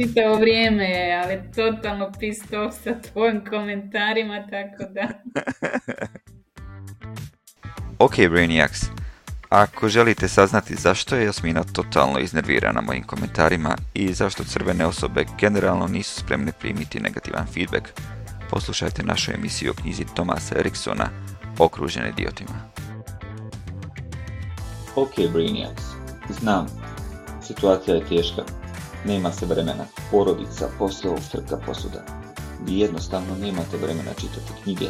čitavo vrijeme ali totalno pissed sa tvojim komentarima, tako da... ok, Brainiacs, ako želite saznati zašto je Jasmina totalno iznervirana mojim komentarima i zašto crvene osobe generalno nisu spremne primiti negativan feedback, poslušajte našu emisiju o knjizi Tomasa Eriksona Okružene idiotima. Ok, Brainiacs, znam, situacija je teška, nema se vremena, porodica, posao, strka posuda. Vi jednostavno nemate vremena čitati knjige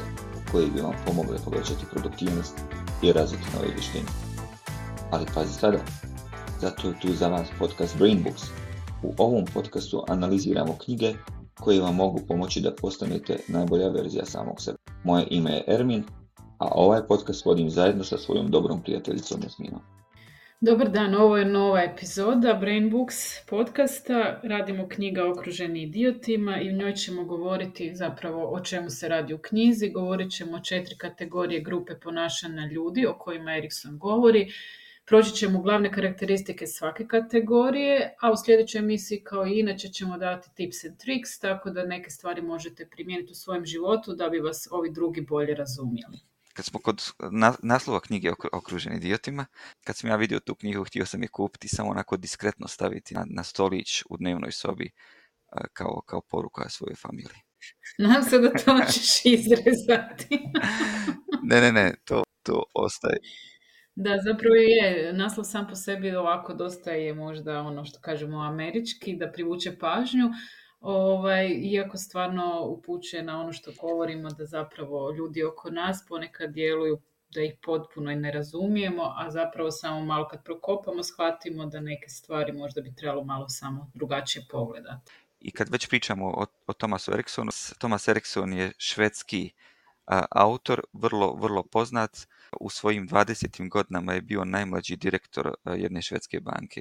koje bi vam pomogle povećati produktivnost i razviti nove vještine. Ali pazi sada, zato je tu za vas podcast Brain Books. U ovom podcastu analiziramo knjige koje vam mogu pomoći da postanete najbolja verzija samog sebe. Moje ime je Ermin, a ovaj podcast vodim zajedno sa svojom dobrom prijateljicom Jasminom. Dobar dan, ovo je nova epizoda Brain Books podcasta. Radimo knjiga okruženi idiotima i u njoj ćemo govoriti zapravo o čemu se radi u knjizi. Govorit ćemo o četiri kategorije grupe ponašanja ljudi o kojima Erikson govori. Proći ćemo glavne karakteristike svake kategorije, a u sljedećoj emisiji kao i inače ćemo dati tips and tricks, tako da neke stvari možete primijeniti u svojem životu da bi vas ovi drugi bolje razumjeli kad smo kod naslova knjige okruženi idiotima, kad sam ja vidio tu knjigu, htio sam je kupiti samo onako diskretno staviti na, stolić u dnevnoj sobi e, kao, kao poruka svojoj familiji. Nadam se da to ćeš izrezati. ne, ne, ne, to, to ostaje. Da, zapravo je naslov sam po sebi ovako dosta je možda ono što kažemo američki, da privuče pažnju, Ovaj, iako stvarno upućuje na ono što govorimo da zapravo ljudi oko nas ponekad djeluju da ih potpuno i ne razumijemo, a zapravo samo malo kad prokopamo shvatimo da neke stvari možda bi trebalo malo samo drugačije pogledati. I kad već pričamo o, o Thomasu Eriksonu, Thomas Erikson je švedski autor, vrlo, vrlo poznat, u svojim 20. godinama je bio najmlađi direktor e, jedne švedske banke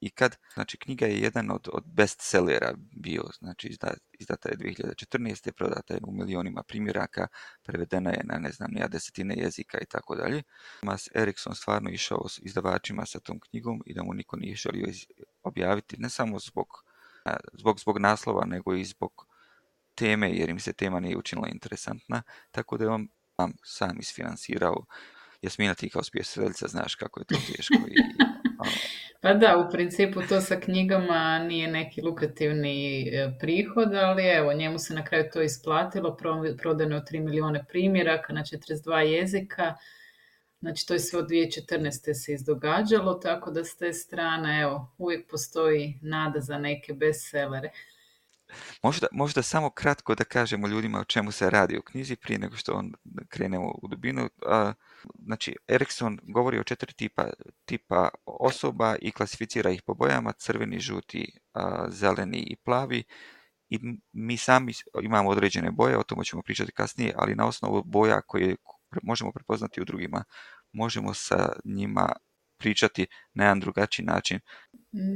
ikad. Znači, knjiga je jedan od, od bestsellera bio, znači izda, izdata je 2014. prodata je u milionima primjeraka, prevedena je na ne znam ja, desetine jezika i tako dalje. Mas Eriksson stvarno išao s izdavačima sa tom knjigom i da mu niko nije želio objaviti, ne samo zbog, zbog, zbog naslova, nego i zbog teme jer im se tema nije učinila interesantna, tako da je on sam, sam isfinansirao. Jasmina, ti kao spjesiteljica znaš kako je to teško. I, pa da, u principu to sa knjigama nije neki lukrativni e, prihod, ali evo, njemu se na kraju to isplatilo, prodano je 3 milijuna primjeraka na 42 jezika, znači to je sve od 2014. se izdogađalo, tako da s te strane, evo, uvijek postoji nada za neke bestsellere. Možda, možda samo kratko da kažemo ljudima o čemu se radi u knjizi prije nego što on krenemo u dubinu. Znači, Erikson govori o četiri tipa, tipa osoba i klasificira ih po bojama, crveni, žuti, zeleni i plavi. I mi sami imamo određene boje, o tome ćemo pričati kasnije, ali na osnovu boja koje možemo prepoznati u drugima, možemo sa njima pričati na jedan drugačiji način.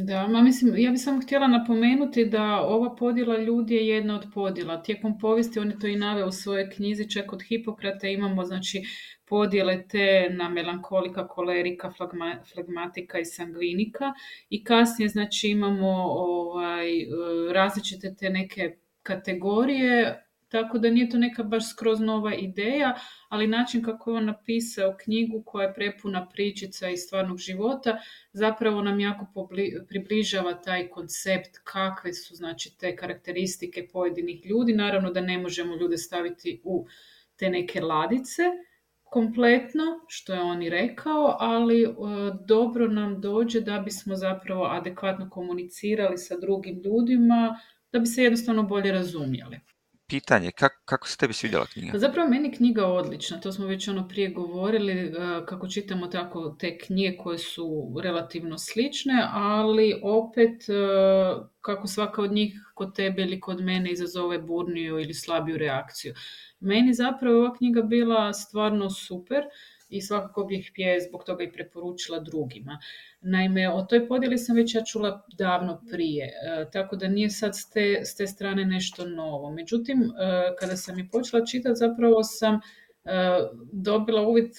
Da, ma mislim, ja bih samo htjela napomenuti da ova podjela ljudi je jedna od podjela. Tijekom povijesti oni to i nave u svojoj knjizi, čak od Hipokrata imamo znači podjele te na melankolika, kolerika, flagma, flagmatika i sangvinika i kasnije znači imamo ovaj, e, različite te neke kategorije tako da nije to neka baš skroz nova ideja, ali način kako je on napisao knjigu koja je prepuna pričica iz stvarnog života, zapravo nam jako približava taj koncept kakve su znači te karakteristike pojedinih ljudi. Naravno da ne možemo ljude staviti u te neke ladice kompletno, što je on i rekao, ali e, dobro nam dođe da bismo zapravo adekvatno komunicirali sa drugim ljudima, da bi se jednostavno bolje razumjeli pitanje, kako se tebi svidjela knjiga? Pa zapravo meni knjiga odlična, to smo već ono prije govorili, e, kako čitamo tako te knjige koje su relativno slične, ali opet e, kako svaka od njih kod tebe ili kod mene izazove burniju ili slabiju reakciju. Meni zapravo ova knjiga bila stvarno super, i svakako bih je zbog toga i preporučila drugima. Naime, o toj podjeli sam već ja čula davno prije, e, tako da nije sad s te, strane nešto novo. Međutim, e, kada sam i počela čitati, zapravo sam e, dobila uvid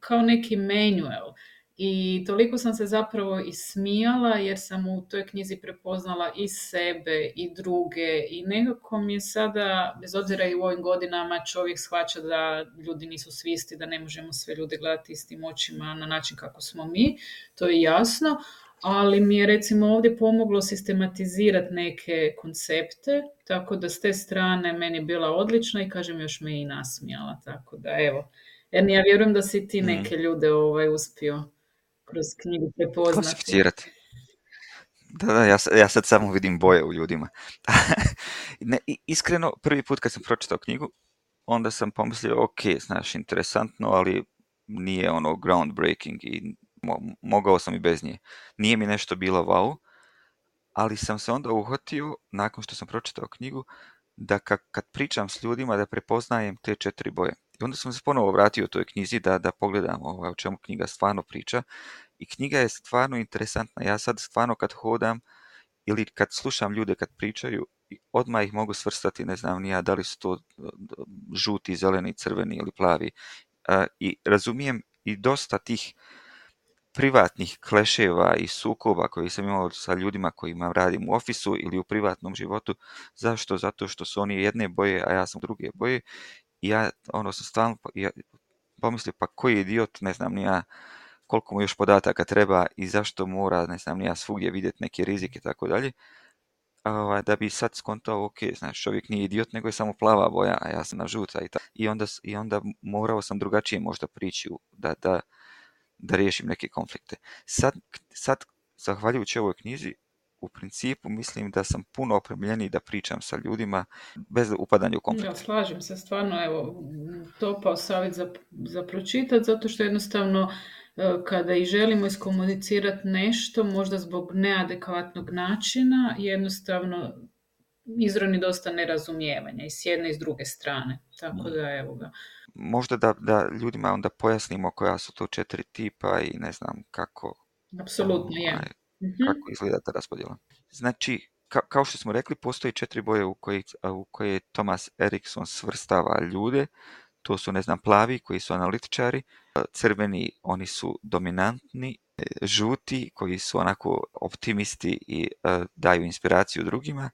kao neki manual i toliko sam se zapravo ismijala jer sam u toj knjizi prepoznala i sebe i druge i nekako mi je sada, bez obzira i u ovim godinama čovjek shvaća da ljudi nisu svisti, da ne možemo sve ljude gledati istim očima na način kako smo mi, to je jasno, ali mi je recimo ovdje pomoglo sistematizirati neke koncepte, tako da s te strane meni je bila odlična i kažem još me i nasmijala, tako da evo. E, ja vjerujem da si ti mhm. neke ljude ovaj, uspio kroz knjigu prepoznati. Da, da, ja, ja sad samo vidim boje u ljudima. iskreno, prvi put kad sam pročitao knjigu, onda sam pomislio, ok, znaš, interesantno, ali nije ono groundbreaking i mogao sam i bez nje. Nije mi nešto bilo wow, ali sam se onda uhvatio, nakon što sam pročitao knjigu, da kad pričam s ljudima, da prepoznajem te četiri boje. I onda sam se ponovo vratio toj knjizi da, da pogledam ovaj, o čemu knjiga stvarno priča. I knjiga je stvarno interesantna. Ja sad stvarno kad hodam ili kad slušam ljude kad pričaju, odmah ih mogu svrstati, ne znam nija da li su to e, žuti, zeleni, crveni ili plavi. E, I razumijem i dosta tih privatnih kleševa i sukoba koji sam imao sa ljudima kojima radim u ofisu ili u privatnom životu. Zašto? Zato što su oni jedne boje, a ja sam druge boje ja ono sam stalno ja pomislio pa koji je idiot, ne znam ni ja koliko mu još podataka treba i zašto mora, ne znam ni ja svugdje vidjeti neke rizike i tako dalje. Ovaj, da bi sad skontao, ok, znaš, čovjek nije idiot, nego je samo plava boja, a ja sam na žuta i tako. I onda, I onda morao sam drugačije možda prići da, da, da riješim neke konflikte. Sad, sad zahvaljujući ovoj knjizi, u principu mislim da sam puno opremljeniji da pričam sa ljudima bez upadanja u konflikt. Ja, slažem se, stvarno, evo, to pao savjet za, za pročitati, zato što jednostavno e, kada i želimo iskomunicirati nešto, možda zbog neadekvatnog načina, jednostavno izroni dosta nerazumijevanja i s jedne i s druge strane. Tako da, evo ga. Možda da, da ljudima onda pojasnimo koja su to četiri tipa i ne znam kako... Apsolutno, ovaj, je. Ja kako izgleda ta raspodjela. Znači, kao što smo rekli, postoji četiri boje u koje, u koje Thomas Erikson svrstava ljude. To su, ne znam, plavi koji su analitičari, crveni oni su dominantni, e, žuti koji su onako optimisti i daju inspiraciju drugima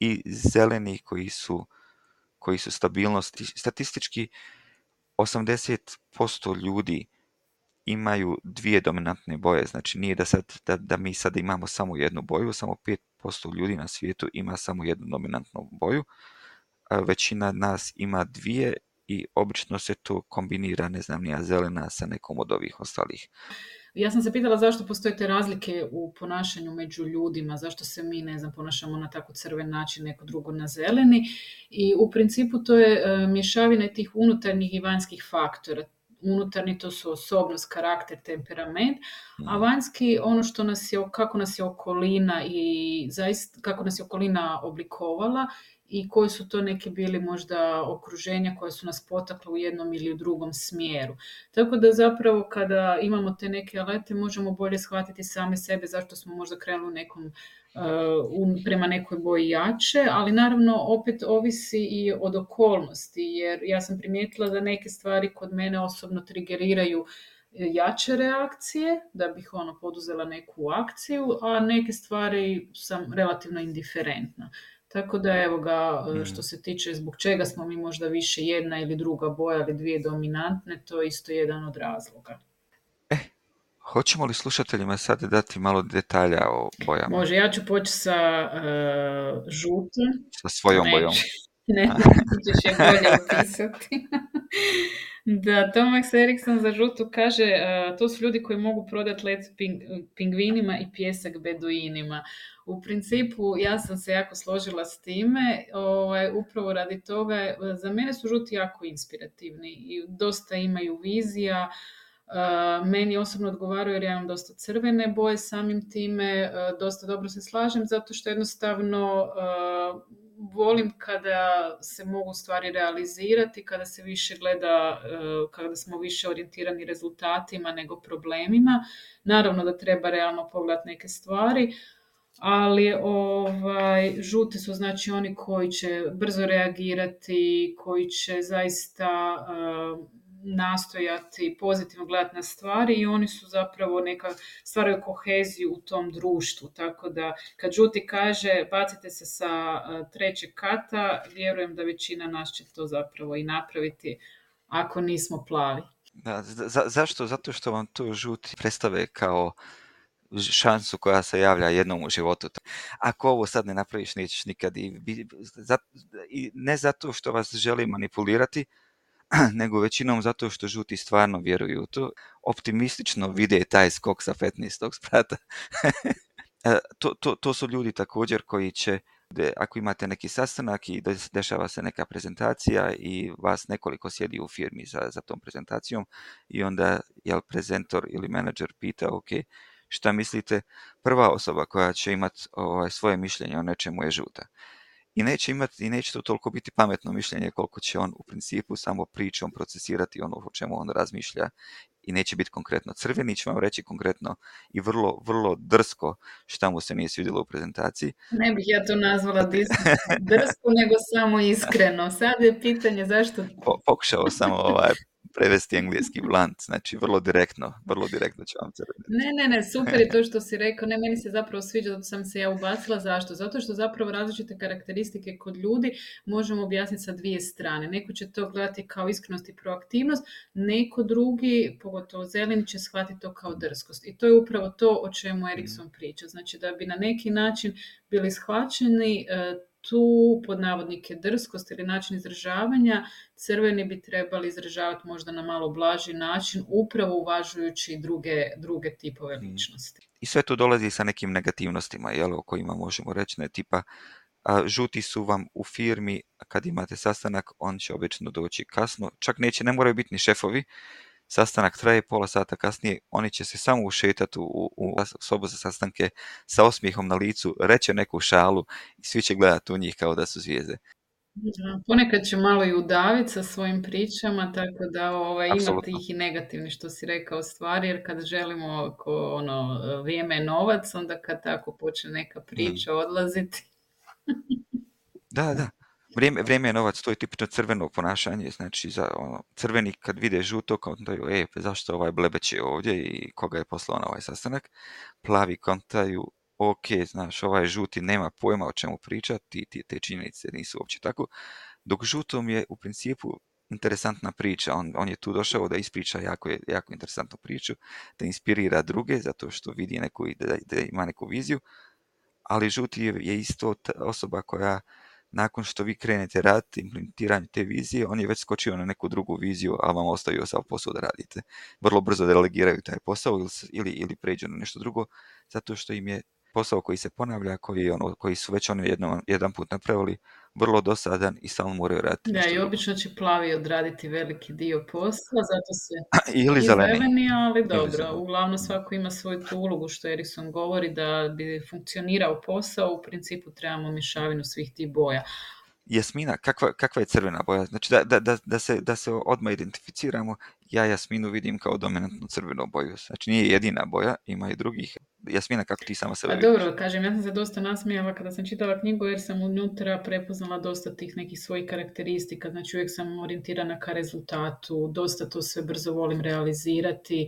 i zeleni koji su, koji su stabilnosti. Statistički 80% ljudi imaju dvije dominantne boje. Znači nije da, sad, da, mi sad imamo samo jednu boju, samo 5% ljudi na svijetu ima samo jednu dominantnu boju. Većina nas ima dvije i obično se to kombinira, ne znam, nija zelena sa nekom od ovih ostalih. Ja sam se pitala zašto postoje te razlike u ponašanju među ljudima, zašto se mi, ne znam, ponašamo na tako crven način, neko drugo na zeleni i u principu to je e, mješavina tih unutarnjih i vanjskih faktora unutarnji to su osobnost, karakter, temperament, a mhm. vanjski ono što nas je, kako nas je okolina i zaista, kako nas je okolina oblikovala i koji su to neki bili možda okruženja koja su nas potakla u jednom ili u drugom smjeru. Tako da zapravo kada imamo te neke alete možemo bolje shvatiti same sebe zašto smo možda krenuli nekom e, prema nekoj boji jače, ali naravno opet ovisi i od okolnosti jer ja sam primijetila da neke stvari kod mene osobno trigeriraju e, jače reakcije, da bih ono poduzela neku akciju, a neke stvari sam relativno indiferentna. Tako da evo ga, e, mm. što se tiče zbog čega smo mi možda više jedna ili druga boja ili dvije dominantne, to je isto jedan od razloga. E, hoćemo li slušateljima sad dati malo detalja o bojama? Može, ja ću poći sa uh, žutim. Sa svojom bojom. Ne, ćeš je bolje opisati. Da, Tomax Erikson za žutu kaže uh, to su ljudi koji mogu prodati let pingvinima i pjesak beduinima. U principu ja sam se jako složila s time, ovaj, upravo radi toga, e, za mene su žuti jako inspirativni i dosta imaju vizija, e, meni osobno odgovaraju jer ja imam dosta crvene boje samim time, dosta dobro se slažem zato što jednostavno volim kada se mogu stvari realizirati, kada se više gleda, eh, kada smo više orijentirani rezultatima nego problemima. Naravno da treba realno pogledati neke stvari, ali ovaj, žuti su znači oni koji će brzo reagirati, koji će zaista eh, nastojati pozitivno gledati na stvari i oni su zapravo neka stvaraju koheziju u tom društvu. Tako da kad Žuti kaže bacite se sa e, trećeg kata, vjerujem da većina nas će to zapravo i napraviti ako nismo plavi. Da, zašto? Zato što vam to žuti predstave kao šansu koja se javlja jednom u životu. Ako ovo sad ne napraviš, nećeš nikad. I, i ne zato što vas želi manipulirati, nego većinom zato što žuti stvarno vjeruju u to. Optimistično vide taj skok sa 15. sprata. E, to, to, to su ljudi također koji će ako imate neki sastanak i dešava se neka prezentacija i vas nekoliko sjedi u firmi za, za tom prezentacijom i onda jel prezentor ili menadžer pita ok, šta mislite, prva osoba koja će imati ovaj, svoje mišljenje o nečemu je žuta i neće imati i neće to toliko biti pametno mišljenje koliko će on u principu samo pričom procesirati ono o čemu on razmišlja i neće biti konkretno. Crveni će vam reći konkretno i vrlo, vrlo drsko šta mu se nije svidjelo u prezentaciji. Ne bih ja to nazvala drsko, nego samo iskreno. Sad je pitanje zašto... pokušao sam ovaj, prevesti engleski bland, znači vrlo direktno, vrlo direktno ću vam Ne, ne, ne, super je to što si rekao, ne, meni se zapravo sviđa, da sam se ja ubacila, zašto? Zato što zapravo različite karakteristike kod ljudi možemo objasniti sa dvije strane. Neko će to gledati kao iskrenost i proaktivnost, neko drugi, pogotovo zeleni, će shvatiti to kao drskost. I to je upravo to o čemu Erikson mhm. priča, znači da bi na neki način bili shvaćeni, e, tu pod navodnike drskost ili način izražavanja, crveni bi trebali izražavati možda na malo blaži način, upravo uvažujući druge, druge tipove mhm. ličnosti. I sve to dolazi sa nekim negativnostima, jel, o kojima možemo reći, ne, tipa a, žuti su vam u firmi kad imate sastanak, on će obično doći kasno, čak neće, ne moraju biti ni šefovi, sastanak traje pola sata kasnije, oni će se samo ušetati u, u, u sobu za sastanke sa osmijehom na licu, reće neku šalu i svi će gledati u njih kao da su zvijezde. ponekad će malo i udaviti sa svojim pričama, tako da ovaj, ima tih i negativni što si rekao stvari, jer kad želimo ko ono, vrijeme je novac, onda kad tako počne neka priča odlaziti. da, da vrijeme, vrijeme je novac, to je tipično crveno ponašanje, znači za, ono, crveni kad vide žuto, kao e, pa zašto ovaj blebeć je ovdje i koga je poslao na ovaj sastanak, plavi kontaju, ok, znaš, ovaj žuti nema pojma o čemu pričati, ti, te činjenice nisu uopće tako, dok žutom je u principu interesantna priča, on, on je tu došao da ispriča jako, jako interesantnu priču, da inspirira druge, zato što vidi neku, da, da ima neku viziju, ali žuti je, je isto osoba koja nakon što vi krenete raditi implementiranje te vizije, on je već skočio na neku drugu viziju, a vam ostavio sav posao da radite. Vrlo brzo delegiraju taj posao ili, ili, ili pređu na nešto drugo, zato što im je posao koji se ponavlja, koji, ono, koji su već oni jedno, jedan put napravili, vrlo dosadan i samo moraju raditi. Da, i obično će plavi odraditi veliki dio posla, zato se ili zeleni, ali dobro. Uglavnom svako ima svoju tu ulogu što Erikson govori da bi funkcionirao posao, u principu trebamo mišavinu svih tih boja. Jasmina, kakva, kakva je crvena boja? Znači da, da, da, se, da se odmah identificiramo ja jasminu vidim kao dominantnu crvenu boju. Znači nije jedina boja, ima i drugih. Jasmina, kako ti sama se A pa vidiš? Dobro, kažem, ja sam se dosta nasmijala kada sam čitala knjigu jer sam unutra prepoznala dosta tih nekih svojih karakteristika. Znači uvijek sam orijentirana ka rezultatu, dosta to sve brzo volim realizirati. E,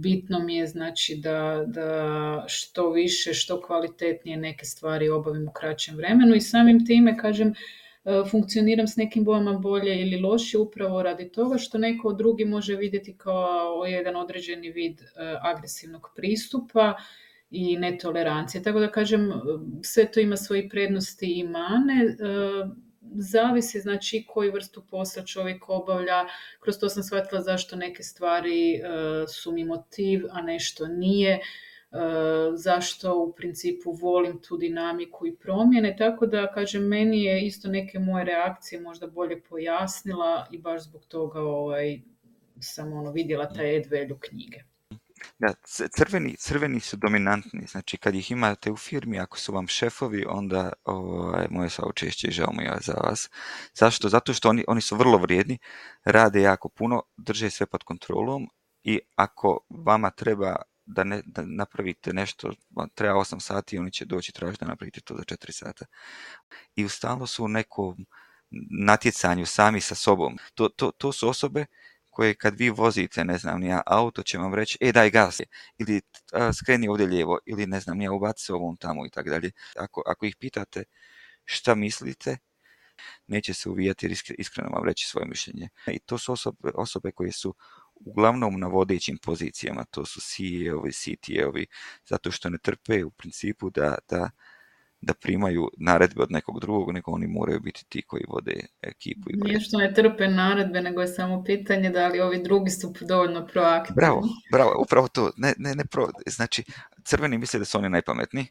bitno mi je znači da, da što više, što kvalitetnije neke stvari obavim u kraćem vremenu i samim time, kažem, E, funkcioniram s nekim bojama bolje ili lošije upravo radi toga što neko drugi može vidjeti kao jedan određeni vid e, agresivnog pristupa i netolerancije. Tako da kažem, e, sve to ima svoje prednosti i mane zavisi znači koju vrstu posla čovjek obavlja. Kroz to sam shvatila zašto neke stvari su mi motiv, a nešto nije. Eh, zašto u principu volim tu dinamiku i promjene. Tako da, kažem, meni je isto neke moje reakcije možda bolje pojasnila i baš zbog toga ovaj, sam ono, vidjela taj edvelju knjige. Da, crveni, crveni su dominantni, znači kad ih imate u firmi, ako su vam šefovi, onda ovaj, moje saučešće i žao mi za vas. Zašto? Zato što oni, oni su vrlo vrijedni, rade jako puno, drže sve pod kontrolom i ako vama treba da, ne, napravite nešto, treba 8 sati i oni će doći tražiti da napravite to za 4 sata. I ustalo su u nekom natjecanju sami sa sobom. To, to, to su osobe koje kad vi vozite, ne znam, ja auto će vam reći, e daj gas, ili skreni ovdje lijevo, ili ne znam, ja ubaci se ovom tamo i tako dalje. Ako, ih pitate šta mislite, neće se uvijati jer iskreno vam reći svoje mišljenje. I to su osobe, osobe koje su uglavnom na vodećim pozicijama, to su ceo ovi, cto ovi zato što ne trpe u principu da, da, da primaju naredbe od nekog drugog, nego oni moraju biti ti koji vode ekipu. I Nije što ne trpe naredbe, nego je samo pitanje da li ovi drugi su dovoljno proaktivni. Bravo, bravo, upravo to. Ne, ne, ne, pro... Znači, crveni misle da su oni najpametniji,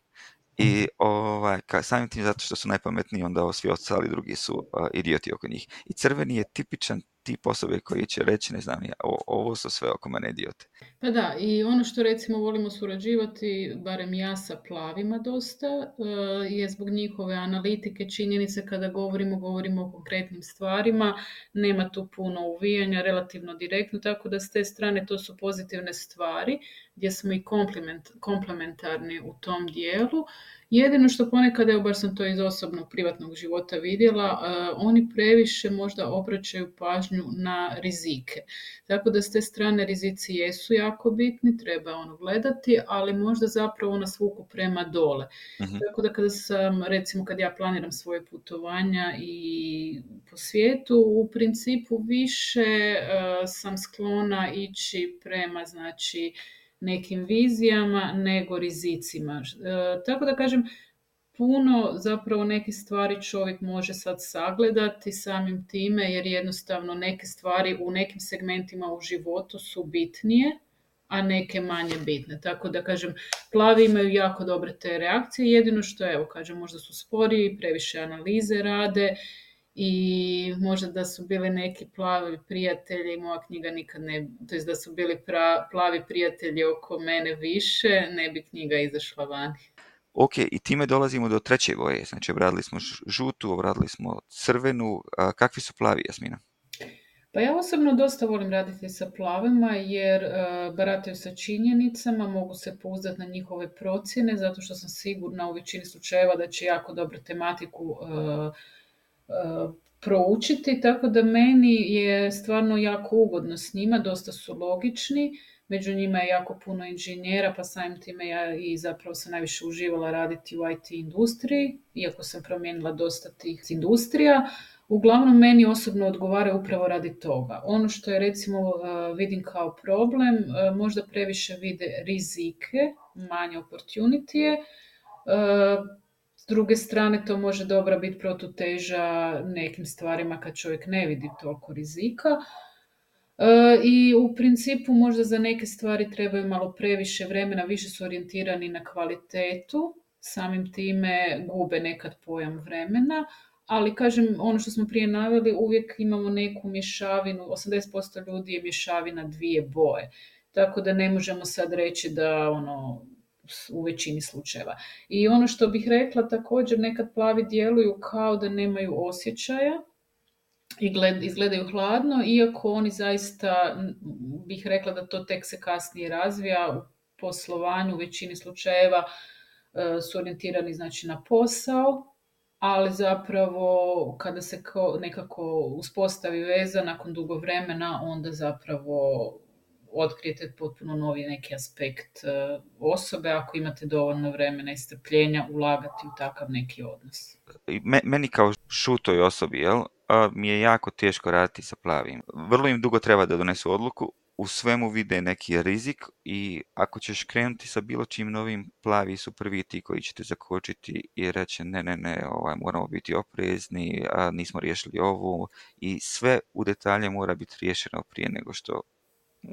i mhm. ovaj, samim tim zato što su najpametniji, onda svi ostali drugi su idioti oko njih. I crveni je tipičan tip osobe koji će reći, ne znam ja, ovo su sve oko mene idiote. Pa da, i ono što recimo volimo surađivati, barem ja sa plavima dosta, eh, je zbog njihove analitike činjenice kada govorimo, govorimo o konkretnim stvarima, nema tu puno uvijanja, relativno direktno, tako da s te strane to su pozitivne stvari, gdje smo i komplementarni u tom dijelu. Jedino što ponekad, evo baš sam to iz osobnog privatnog života vidjela, e, oni previše možda obraćaju pažnju na rizike. Tako da s te strane rizici jesu jako bitni, treba ono gledati, ali možda zapravo nas vuku prema dole. Mhm. Tako da kada sam, recimo kad ja planiram svoje putovanja i po svijetu, u principu više e, sam sklona ići prema znači nekim vizijama nego rizicima. E, tako da kažem, puno zapravo neke stvari čovjek može sad sagledati samim time jer jednostavno neke stvari u nekim segmentima u životu su bitnije a neke manje bitne. Tako da kažem, plavi imaju jako dobre te reakcije, jedino što evo kažem, možda su sporiji, previše analize rade i možda da su bili neki plavi prijatelji, moja knjiga nikad ne, to jest da su bili plavi prijatelji oko mene više, ne bi knjiga izašla vani. Ok, i time dolazimo do treće boje, znači obradili smo žutu, obradili smo crvenu, A kakvi su plavi, Jasmina? Pa ja osobno dosta volim raditi sa plavima jer e, barataju sa činjenicama, mogu se pouzdati na njihove procjene zato što sam sigurna u većini slučajeva da će jako dobru tematiku e, proučiti, tako da meni je stvarno jako ugodno s njima, dosta su logični, među njima je jako puno inženjera, pa samim time ja i zapravo sam najviše uživala raditi u IT industriji, iako sam promijenila dosta tih industrija. Uglavnom, meni osobno odgovara upravo radi toga. Ono što je recimo eh, vidim kao problem, eh, možda previše vide rizike, manje opportunity eh, druge strane to može dobra biti protuteža nekim stvarima kad čovjek ne vidi toliko rizika. E, I u principu možda za neke stvari trebaju malo previše vremena, više su orijentirani na kvalitetu, samim time gube nekad pojam vremena, ali kažem, ono što smo prije naveli, uvijek imamo neku mješavinu, 80% ljudi je mješavina dvije boje. Tako da ne možemo sad reći da ono, u većini slučajeva. I ono što bih rekla također, nekad plavi djeluju kao da nemaju osjećaja, i izgledaju hladno, iako oni zaista, bih rekla da to tek se kasnije razvija u poslovanju, u većini slučajeva e, su orijentirani znači, na posao, ali zapravo kada se nekako uspostavi veza nakon dugo vremena, onda zapravo otkrijete potpuno novi neki aspekt e, osobe ako imate dovoljno vremena i strpljenja ulagati u takav neki odnos. Meni kao šutoj osobi, jel, mi je jako teško raditi sa plavim. Vrlo im dugo treba da donesu odluku, u svemu vide neki rizik i ako ćeš krenuti sa bilo čim novim, plavi su prvi ti koji će te zakočiti i reći ne, ne, ne, ovaj, moramo biti oprezni, a nismo riješili ovu i sve u detalje mora biti riješeno prije nego što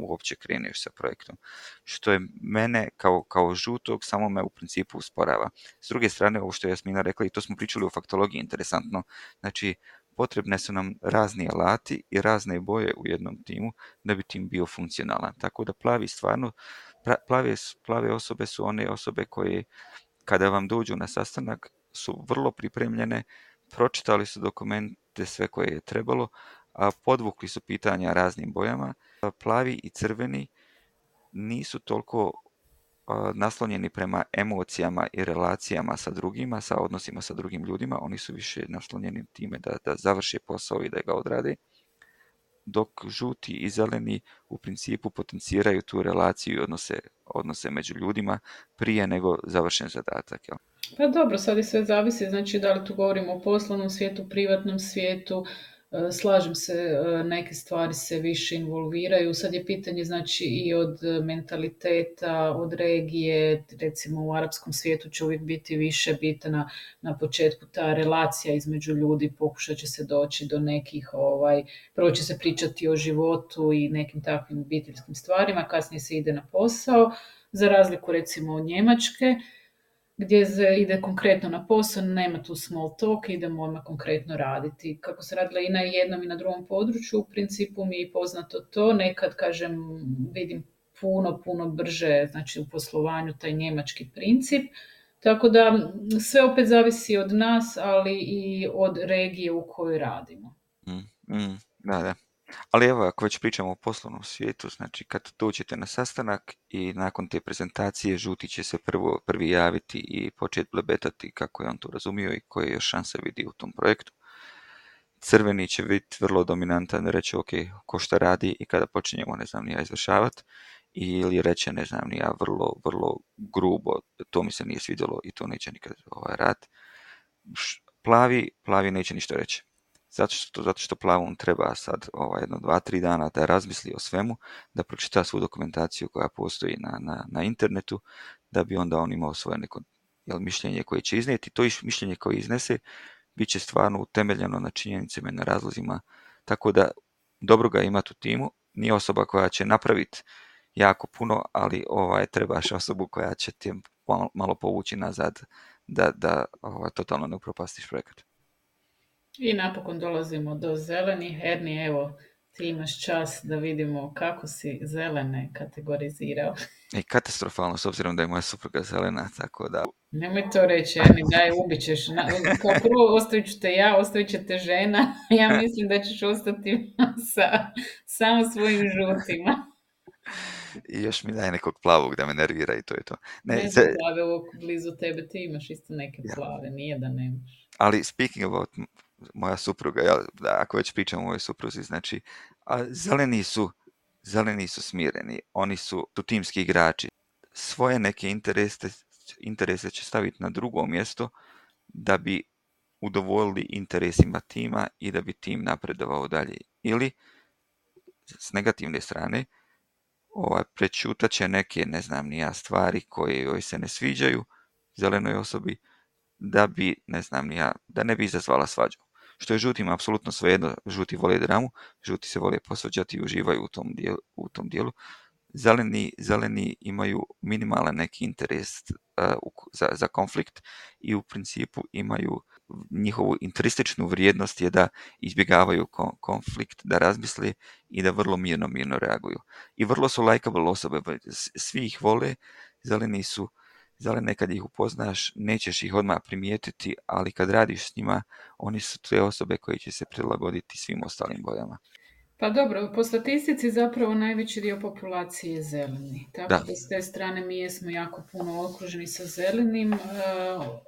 uopće kreneš sa projektom. Što je mene kao, kao žutog samo me u principu usporava. S druge strane, ovo što je Jasmina rekla i to smo pričali u faktologiji, interesantno. Znači, potrebne su nam razni alati i razne boje u jednom timu da bi tim bio funkcionalan. Tako da plavi stvarno, plave, plave osobe su one osobe koje kada vam dođu na sastanak su vrlo pripremljene, pročitali su dokumente sve koje je trebalo, a podvukli su pitanja raznim bojama pa plavi i crveni nisu toliko naslonjeni prema emocijama i relacijama sa drugima, sa odnosima sa drugim ljudima, oni su više naslonjeni time da, da završe posao i da ga odrade, dok žuti i zeleni u principu potenciraju tu relaciju i odnose, odnose među ljudima prije nego završen zadatak. Pa dobro, sad i sve zavisi, znači da li tu govorimo o poslovnom svijetu, privatnom svijetu, E, slažem se, e, neke stvari se više involviraju. Sad je pitanje znači i od e, mentaliteta, od regije, recimo u arapskom svijetu će uvijek biti više bitna na početku ta relacija između ljudi, pokušat će se doći do nekih, ovaj, prvo će se pričati o životu i nekim takvim obiteljskim stvarima, kasnije se ide na posao, za razliku recimo od Njemačke, gdje se ide konkretno na posao, nema tu small talk, idemo odmah konkretno raditi. Kako se radila i na jednom i na drugom području, u principu mi je poznato to, nekad kažem vidim puno, puno brže znači u poslovanju taj njemački princip, tako da sve opet zavisi od nas, ali i od regije u kojoj radimo. Mm, mm da, da. Ali evo, ako već pričamo o poslovnom svijetu, znači kad dođete na sastanak i nakon te prezentacije žuti će se prvo, prvi javiti i početi blebetati kako je on to razumio i koje još šanse vidi u tom projektu. Crveni će biti vrlo dominantan, reći ok, ko šta radi i kada počinjemo, ne znam, ni ja izvršavati ili reći, ne znam, ni ja vrlo, vrlo grubo, to mi se nije svidjelo i to neće nikad ovaj, rad. Plavi, plavi neće ništa reći zato što, zato što plavom treba sad ovaj, jedno, dva, tri dana da razmisli o svemu, da pročita svu dokumentaciju koja postoji na, na, na internetu, da bi onda on imao svoje neko mišljenje koje će iznijeti. To mišljenje koje iznese bit će stvarno utemeljeno na činjenicama i na razlozima, tako da dobro ga imati u timu, nije osoba koja će napraviti jako puno, ali ovaj, trebaš osobu koja će ti malo, povući nazad da, da ovaj, totalno ne upropastiš projekat. I napokon dolazimo do zelenih. Erni, evo, ti imaš čas da vidimo kako si zelene kategorizirao. I e, katastrofalno, s obzirom da je moja supruga zelena, tako da... Nemoj to reći, Erni, daj, ubićeš. Na, kao prvo ostavit ću te ja, ostavit će te žena. Ja mislim da ćeš ostati sa, samo svojim žutima. I još mi daj nekog plavog da me nervira i to je to. Ne, ne ze... blizu tebe, ti imaš isto neke plave, nije da nemaš. Ali speaking about moja supruga, ja, da, ako već pričam o mojoj supruzi, znači, a zeleni su, zeleni su smireni, oni su tu timski igrači. Svoje neke interese, interese će staviti na drugo mjesto da bi udovoljili interesima tima i da bi tim napredovao dalje. Ili s negativne strane ovaj, će neke, ne znam ni ja, stvari koje joj se ne sviđaju zelenoj osobi da bi, ne znam ni ja, da ne bi izazvala svađu. Što je žutim apsolutno svejedno, žuti vole dramu, žuti se vole posvađati i uživaju u tom dijelu. U tom dijelu. Zeleni, zeleni imaju minimalan neki interes eh, za, za konflikt i u principu imaju njihovu interističnu vrijednost je da izbjegavaju konflikt, da razmisle i da vrlo mirno, mirno reaguju. I vrlo su likable osobe, svi ih vole, zeleni su Zelene nekad ih upoznaš, nećeš ih odmah primijetiti, ali kad radiš s njima, oni su te osobe koje će se prilagoditi svim ostalim bojama. Pa dobro, po statistici zapravo najveći dio populacije je zeleni. Tako da, s te strane mi jesmo jako puno okruženi sa zelenim. E,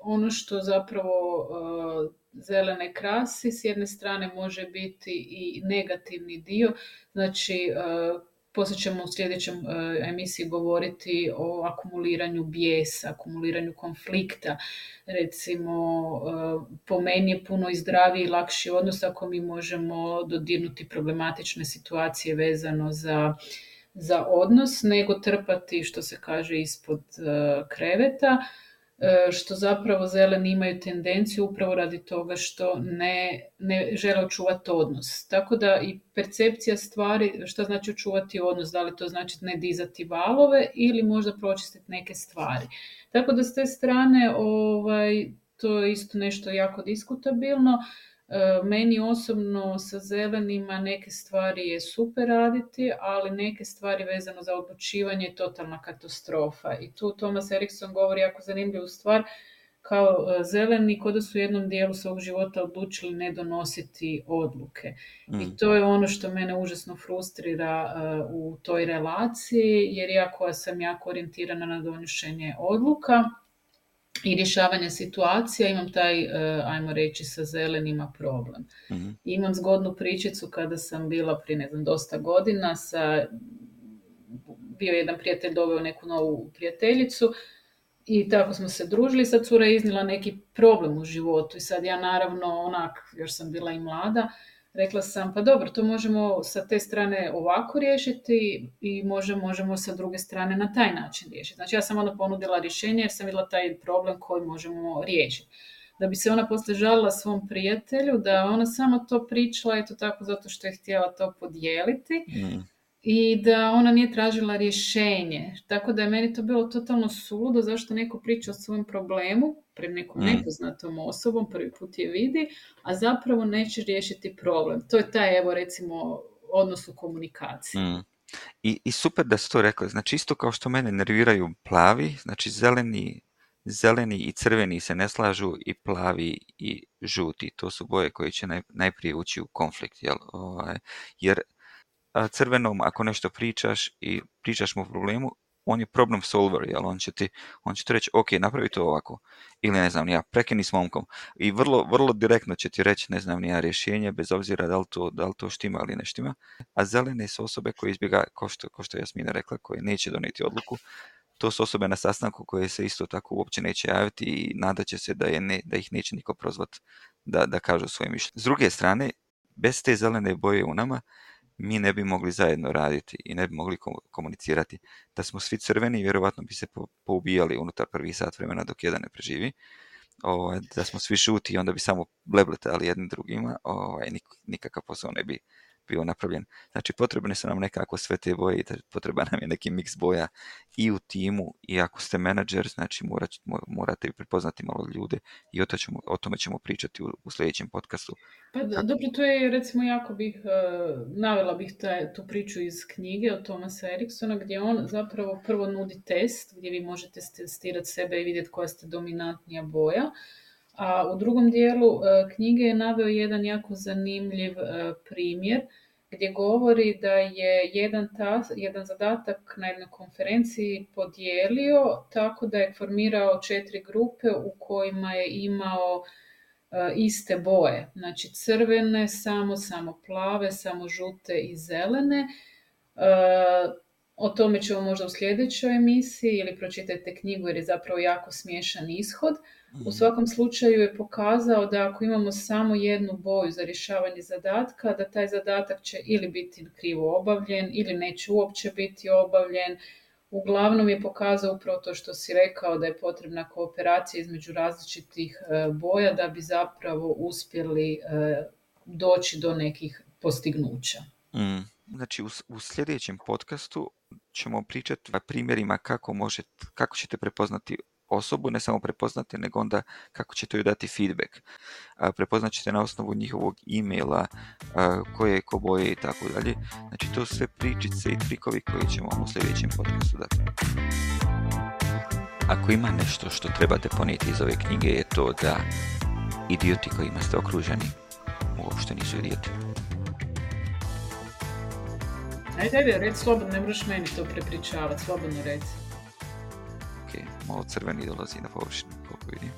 ono što zapravo e, zelene krasi s jedne strane može biti i negativni dio. Znači, e, poslije ćemo u sljedećem e, emisiji govoriti o akumuliranju bijesa, akumuliranju konflikta. Recimo, e, po meni je puno i zdraviji i lakši odnos ako mi možemo dodirnuti problematične situacije vezano za za odnos, nego trpati, što se kaže, ispod e, kreveta. E, što zapravo zeleni imaju tendenciju upravo radi toga što ne, ne žele očuvati odnos. Tako da i percepcija stvari, što znači očuvati odnos, da li to znači ne dizati valove ili možda pročistiti neke stvari. Tako da s te strane ovaj, to je isto nešto jako diskutabilno. E, meni osobno sa zelenima neke stvari je super raditi, ali neke stvari vezano za odlučivanje je totalna katastrofa. I tu Thomas Erickson govori jako zanimljivu stvar, kao e, zeleni kod da su u jednom dijelu svog života odlučili ne donositi odluke. I mhm. to je ono što mene užasno frustrira e, u toj relaciji, jer ja koja sam jako orijentirana na donošenje odluka, i rješavanja situacija, imam taj, e, ajmo reći, sa zelenima problem. Mhm. Imam zgodnu pričicu kada sam bila prije, ne znam, dosta godina, sa, bio je jedan prijatelj doveo neku novu prijateljicu i tako smo se družili, sad cura je iznila neki problem u životu i sad ja naravno onak, još sam bila i mlada, rekla sam pa dobro, to možemo sa te strane ovako riješiti i možemo sa druge strane na taj način riješiti. Znači ja sam onda ponudila rješenje jer sam vidjela taj problem koji možemo riješiti. Da bi se ona poslije žalila svom prijatelju, da ona samo to pričala, eto tako, zato što je htjela to podijeliti. Mm i da ona nije tražila rješenje. Tako da je meni to bilo totalno suludo zašto neko priča o svom problemu pred nekom mm. nepoznatom osobom, prvi put je vidi, a zapravo neće riješiti problem. To je taj, evo, recimo, odnos u komunikaciji. Mm. I, super da ste to rekli. Znači, isto kao što mene nerviraju plavi, znači zeleni, zeleni i crveni se ne slažu i plavi i žuti. To su boje koje će najprije ući u konflikt. Jel? Ovaj, jer crvenom ako nešto pričaš i pričaš mu o problemu, on je problem solver, jel? On će ti, on će reći, ok, napravi to ovako. Ili ne znam, ja, prekini s momkom. I vrlo, vrlo direktno će ti reći, ne znam, ja, rješenje, bez obzira da li, to, da li to štima ili ne štima. A zelene su osobe koje izbjega, ko što, ko što Jasmina rekla, koje neće donijeti odluku, to su osobe na sastanku koje se isto tako uopće neće javiti i nadaće se da, je ne, da ih neće niko prozvat da, da kažu svoje mišljenje. S druge strane, bez te zelene boje u nama, mi ne bi mogli zajedno raditi i ne bi mogli komunicirati. Da smo svi crveni, vjerojatno bi se poubijali unutar prvih sat vremena dok jedan ne preživi. Ovaj, da smo svi i onda bi samo blebletali jednim drugima, ovaj, nikakav posao ne bi bio napravljen. Znači potrebne su nam nekako sve te boje, potreba nam je neki miks boja i u timu i ako ste menadžer, znači morate prepoznati malo ljude i o, tome ćemo pričati u, u sljedećem podcastu. Pa dobro, to je recimo jako bih, e, navela bih tu priču iz knjige o Tomasa Eriksona gdje on zapravo prvo nudi test gdje vi možete testirati sebe i vidjeti koja ste dominantnija boja a u drugom dijelu e, knjige je naveo jedan jako zanimljiv e, primjer gdje govori da je jedan, jedan zadatak na jednoj konferenciji podijelio tako da je formirao četiri grupe u kojima je imao e, iste boje. Znači crvene, samo, samo plave, samo žute i zelene. O tome ćemo možda u sljedećoj emisiji ili pročitajte knjigu jer je zapravo jako smiješan ishod. U svakom slučaju je pokazao da ako imamo samo jednu boju za rješavanje zadatka, da taj zadatak će ili biti krivo obavljen ili neće uopće biti obavljen. Uglavnom je pokazao upravo to što si rekao da je potrebna kooperacija između različitih e, boja da bi zapravo uspjeli e, doći do nekih postignuća. Mm. Znači u, sljedećem podcastu ćemo pričati o primjerima kako, možete, kako ćete prepoznati osobu, ne samo prepoznati, nego onda kako ćete joj dati feedback. Prepoznat ćete na osnovu njihovog e-maila, koje je ko boje i tako dalje. Znači to sve pričice i trikovi koje ćemo u sljedećem podcastu dati. Ako ima nešto što trebate ponijeti iz ove knjige je to da idioti kojima ste okruženi uopšte nisu idioti. Ajde, ajde, red slobodno, ne moraš meni to prepričavati, slobodno red. Mozart, wenn ich da seine Sinne vorstelle.